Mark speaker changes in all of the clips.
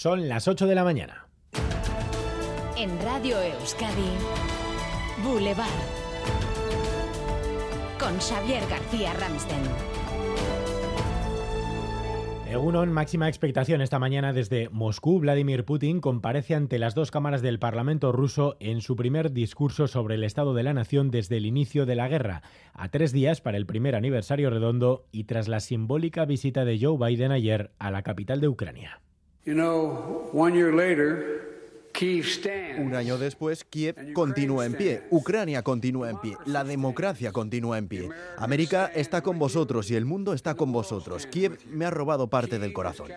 Speaker 1: Son las 8 de la mañana.
Speaker 2: En Radio Euskadi, Boulevard. Con Xavier García Ramsten.
Speaker 1: Egunon, máxima expectación esta mañana desde Moscú. Vladimir Putin comparece ante las dos cámaras del Parlamento ruso en su primer discurso sobre el estado de la nación desde el inicio de la guerra, a tres días para el primer aniversario redondo y tras la simbólica visita de Joe Biden ayer a la capital de Ucrania.
Speaker 3: Un año después, Kiev continúa en pie, Ucrania continúa en pie, la democracia continúa en pie. América está con vosotros y el mundo está con vosotros. Kiev me ha robado parte del corazón.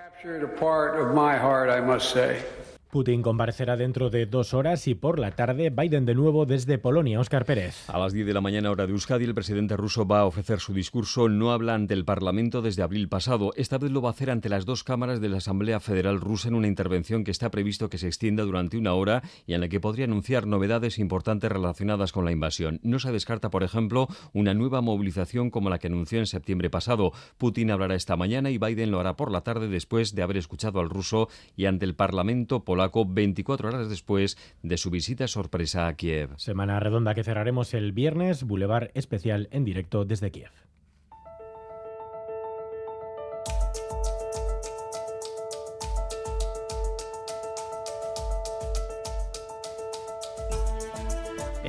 Speaker 1: Putin comparecerá dentro de dos horas y por la tarde Biden de nuevo desde Polonia. Óscar Pérez.
Speaker 4: A las 10 de la mañana hora de Euskadi, el presidente ruso va a ofrecer su discurso. No habla ante el Parlamento desde abril pasado. Esta vez lo va a hacer ante las dos cámaras de la Asamblea Federal rusa en una intervención que está previsto que se extienda durante una hora y en la que podría anunciar novedades importantes relacionadas con la invasión. No se descarta, por ejemplo, una nueva movilización como la que anunció en septiembre pasado. Putin hablará esta mañana y Biden lo hará por la tarde después de haber escuchado al ruso y ante el Parlamento polaco 24 horas después de su visita sorpresa a Kiev.
Speaker 1: Semana redonda que cerraremos el viernes, Boulevard especial en directo desde Kiev.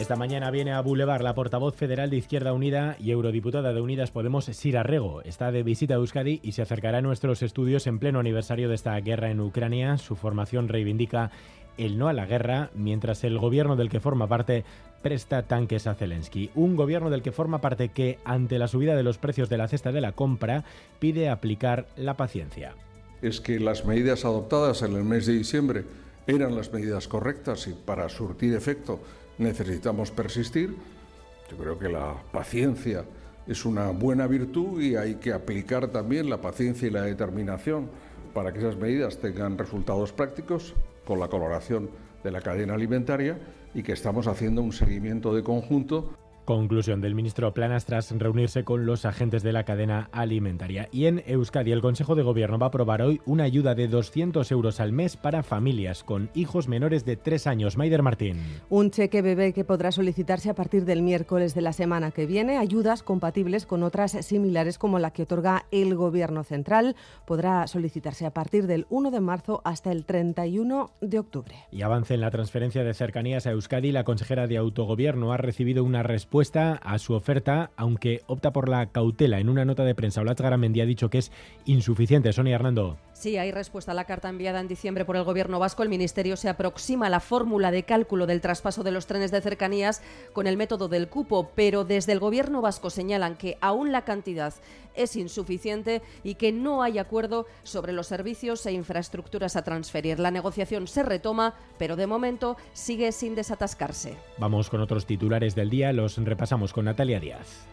Speaker 1: Esta mañana viene a Boulevard la portavoz federal de Izquierda Unida y eurodiputada de Unidas Podemos, Sira Rego. Está de visita a Euskadi y se acercará a nuestros estudios en pleno aniversario de esta guerra en Ucrania. Su formación reivindica el no a la guerra, mientras el gobierno del que forma parte presta tanques a Zelensky. Un gobierno del que forma parte que, ante la subida de los precios de la cesta de la compra, pide aplicar la paciencia.
Speaker 5: Es que las medidas adoptadas en el mes de diciembre eran las medidas correctas y para surtir efecto necesitamos persistir. Yo creo que la paciencia es una buena virtud y hay que aplicar también la paciencia y la determinación para que esas medidas tengan resultados prácticos con la coloración de la cadena alimentaria y que estamos haciendo un seguimiento de conjunto
Speaker 1: Conclusión del ministro Planas tras reunirse con los agentes de la cadena alimentaria. Y en Euskadi, el Consejo de Gobierno va a aprobar hoy una ayuda de 200 euros al mes para familias con hijos menores de 3 años. Maider Martín.
Speaker 6: Un cheque bebé que podrá solicitarse a partir del miércoles de la semana que viene. Ayudas compatibles con otras similares como la que otorga el Gobierno Central. Podrá solicitarse a partir del 1 de marzo hasta el 31 de octubre.
Speaker 1: Y avance en la transferencia de cercanías a Euskadi. La consejera de Autogobierno ha recibido una respuesta respuesta a su oferta, aunque opta por la cautela. En una nota de prensa, Olatz Garamendi ha dicho que es insuficiente. Sonia Hernando.
Speaker 7: Sí, hay respuesta a la carta enviada en diciembre por el Gobierno vasco. El Ministerio se aproxima a la fórmula de cálculo del traspaso de los trenes de cercanías con el método del cupo, pero desde el Gobierno vasco señalan que aún la cantidad es insuficiente y que no hay acuerdo sobre los servicios e infraestructuras a transferir. La negociación se retoma, pero de momento sigue sin desatascarse.
Speaker 1: Vamos con otros titulares del día, los repasamos con Natalia Díaz.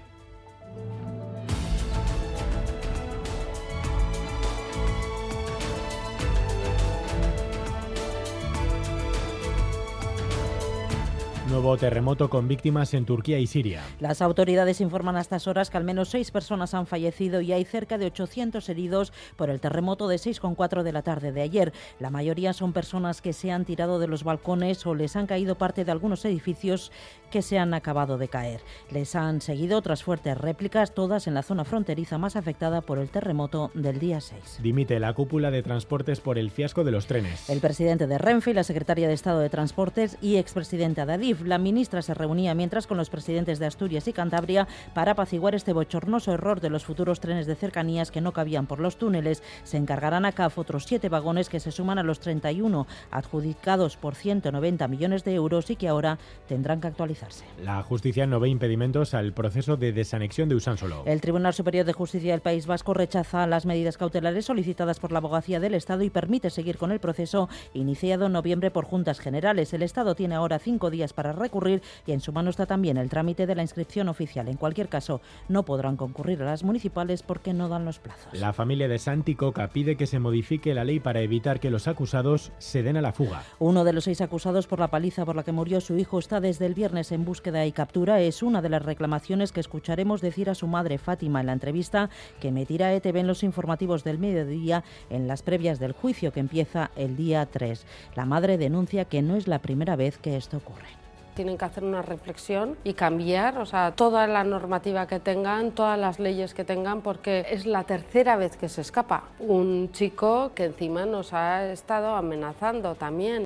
Speaker 1: Nuevo terremoto con víctimas en Turquía y Siria.
Speaker 8: Las autoridades informan a estas horas que al menos seis personas han fallecido y hay cerca de 800 heridos por el terremoto de 6,4 de la tarde de ayer. La mayoría son personas que se han tirado de los balcones o les han caído parte de algunos edificios que se han acabado de caer. Les han seguido otras fuertes réplicas, todas en la zona fronteriza más afectada por el terremoto del día 6.
Speaker 1: Dimite la cúpula de transportes por el fiasco de los trenes.
Speaker 8: El presidente de Renfe y la secretaria de Estado de Transportes y expresidenta de Adif la ministra se reunía mientras con los presidentes de Asturias y Cantabria para apaciguar este bochornoso error de los futuros trenes de cercanías que no cabían por los túneles. Se encargarán a CAF otros siete vagones que se suman a los 31 adjudicados por 190 millones de euros y que ahora tendrán que actualizarse.
Speaker 1: La justicia no ve impedimentos al proceso de desanexión de Usánsolo.
Speaker 8: El Tribunal Superior de Justicia del País Vasco rechaza las medidas cautelares solicitadas por la Abogacía del Estado y permite seguir con el proceso iniciado en noviembre por Juntas Generales. El Estado tiene ahora cinco días para para recurrir y en su mano está también el trámite de la inscripción oficial. En cualquier caso, no podrán concurrir a las municipales porque no dan los plazos.
Speaker 1: La familia de Santi Coca pide que se modifique la ley para evitar que los acusados se den a la fuga.
Speaker 8: Uno de los seis acusados por la paliza por la que murió su hijo está desde el viernes en búsqueda y captura. Es una de las reclamaciones que escucharemos decir a su madre Fátima en la entrevista que emitirá ETV en los informativos del mediodía en las previas del juicio que empieza el día 3. La madre denuncia que no es la primera vez que esto ocurre
Speaker 9: tienen que hacer una reflexión y cambiar, o sea, toda la normativa que tengan, todas las leyes que tengan, porque es la tercera vez que se escapa. Un chico que encima nos ha estado amenazando también.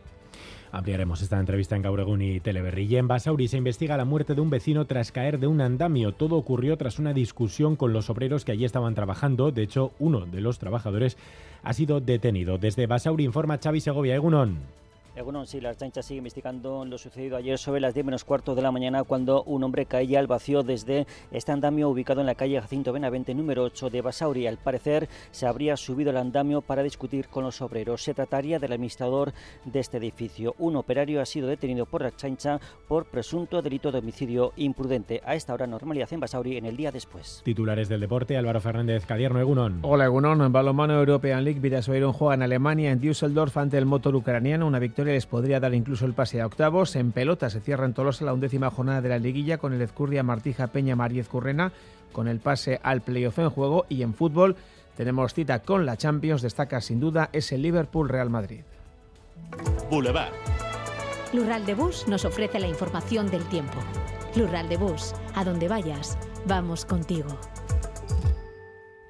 Speaker 1: Ampliaremos esta entrevista en Gauregún y Teleberri. Y en Basauri se investiga la muerte de un vecino tras caer de un andamio. Todo ocurrió tras una discusión con los obreros que allí estaban trabajando. De hecho, uno de los trabajadores ha sido detenido. Desde Basauri informa Xavi Segovia. Egunon.
Speaker 10: Egunon, sí, la chancha sigue investigando lo sucedido ayer sobre las 10 menos cuarto de la mañana cuando un hombre caía al vacío desde este andamio ubicado en la calle Jacinto Benavente número 8 de Basauri. Al parecer se habría subido el andamio para discutir con los obreros. Se trataría del administrador de este edificio. Un operario ha sido detenido por la chancha por presunto delito de homicidio imprudente. A esta hora normalidad en Basauri en el día después.
Speaker 1: Titulares del deporte, Álvaro Fernández Cadierno, Egunon.
Speaker 11: Hola Egunon, en balonmano European League, Vidasoiron juega en Alemania en Düsseldorf ante el motor ucraniano, una victoria les podría dar incluso el pase a octavos. En pelota se cierra en Tolosa la undécima jornada de la liguilla con el Ezcurdia Martija Peña Mariez Currena con el pase al playoff en juego y en fútbol tenemos cita con la Champions, destaca sin duda ese Liverpool Real Madrid.
Speaker 2: Boulevard. Lural de Bus nos ofrece la información del tiempo. Lural de Bus, a donde vayas, vamos contigo.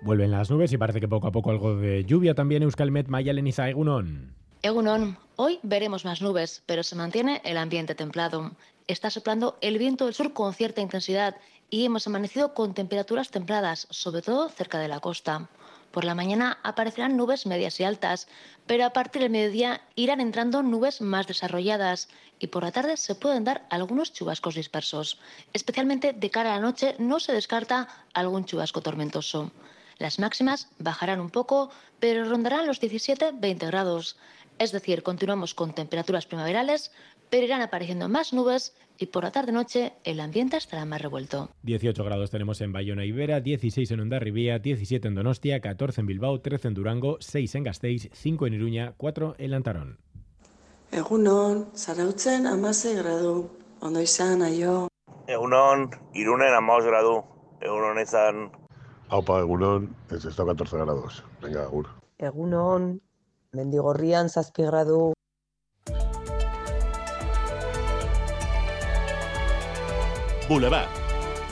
Speaker 1: Vuelven las nubes y parece que poco a poco algo de lluvia también Euskalmet Mayalen y Egunon.
Speaker 12: Egunon, hoy veremos más nubes, pero se mantiene el ambiente templado. Está soplando el viento del sur con cierta intensidad y hemos amanecido con temperaturas templadas, sobre todo cerca de la costa. Por la mañana aparecerán nubes medias y altas, pero a partir del mediodía irán entrando nubes más desarrolladas y por la tarde se pueden dar algunos chubascos dispersos. Especialmente de cara a la noche no se descarta algún chubasco tormentoso. Las máximas bajarán un poco, pero rondarán los 17-20 grados. Es decir, continuamos con temperaturas primaverales, pero irán apareciendo más nubes y por la tarde-noche el ambiente estará más revuelto.
Speaker 1: 18 grados tenemos en Bayona y Vera, 16 en Ondarribía, 17 en Donostia, 14 en Bilbao, 13 en Durango, 6 en Gasteiz, 5 en Iruña, 4 en Lantarón.
Speaker 13: Egunon, zarautzen amase gradu, ondo izan, aio.
Speaker 14: Egunon, irunen amaos gradu, egunon izan.
Speaker 15: Aupa, egunon, ez ez 14 grados. Venga, agur.
Speaker 16: Egunon, Mendigorrian zazpi gradu.
Speaker 2: Boulevard.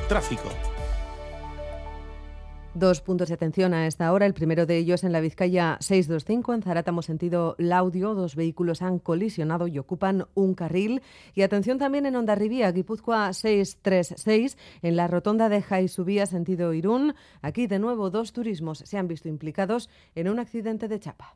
Speaker 2: Tráfico.
Speaker 6: Dos puntos de atención a esta hora. El primero de ellos en la Vizcaya 625, en Zarátamo sentido Laudio. Dos vehículos han colisionado y ocupan un carril. Y atención también en Ondarribía, Guipúzcoa 636, en la rotonda de Jaisubía sentido Irún. Aquí de nuevo dos turismos se han visto implicados en un accidente de chapa.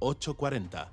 Speaker 17: 840.